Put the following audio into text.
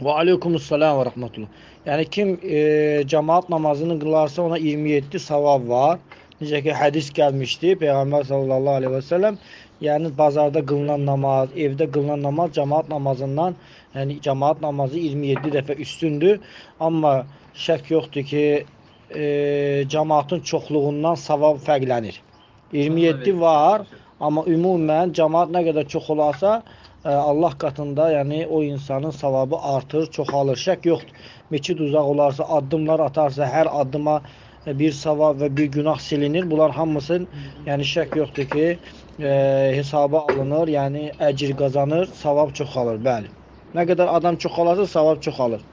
Və aleykumussalam və rəhmətullah. Yəni kim e, cemaat namazını qılarsa ona 27 savab var. Necə ki hədis gəlmişdi Peyğəmbər sallallahu əleyhi və səlləm, yəni bazarda qılınan namaz, evdə qılınan namaz cemaat namazından, yəni cemaat namazı 27 dəfə üstündür. Amma şək yoxdur ki, e, cemaatın çoxluğundan savab fərqlənir. 27 var, amma ümumən cemaat nə qədər çox olarsa, e, Allah qatında, yəni o insanın savabı artır, çoxalır. Şək yoxdur. Meçid uzaq olarsa, addımlar atarsa, hər addıma e, bir savab və bir günah silinir. Bunlar hamısı, yəni şək yoxdur ki, e, hesaba alınır, yəni əcr qazanır, savab çoxalır, bəli. Nə qədər adam çoxalarsa, savab çoxalır.